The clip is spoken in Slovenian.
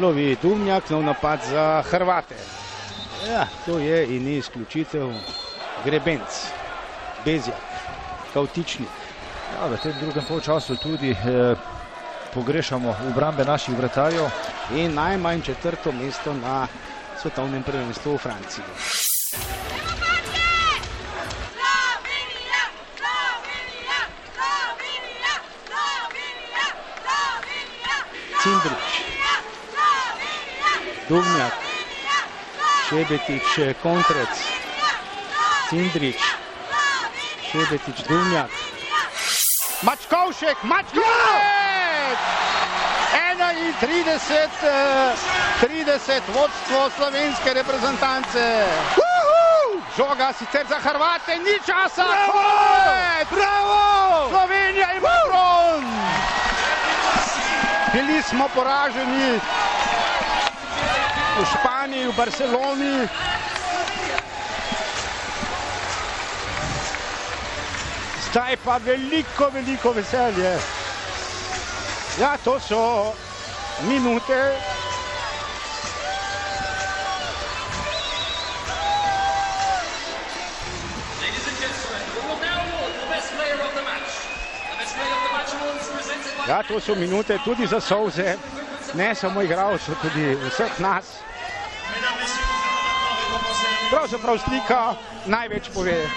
lovi Dumnjak, nov napad za Hrvate. Ja, to je in ni izključitev Grebenc, Bezjak, Kautičnik. Ja, v tem drugem polčasu tudi eh, pogrešamo obrambe naših vratarjev. In najmanj četrto mesto na svetovnem prvenstvu v Franciji. Cindrič, Dubnjak, Šebetič, Kontrec, Cindrič, Šebetič, Dubnjak, Mačkovšek, Mačkovšek! 31, 30 vodstvo slovenske reprezentance. Žoga sicer za Hrvate, ni časa! Konec! Bravo! Slovenija ima bron! Bili smo poraženi v Španiji, v Barceloni. Zdaj pa veliko, veliko veselje. Ja, to so minute. Ja, to so minute tudi za solze, ne samo igralcev, tudi vseh nas. Pravzaprav slika največ pove.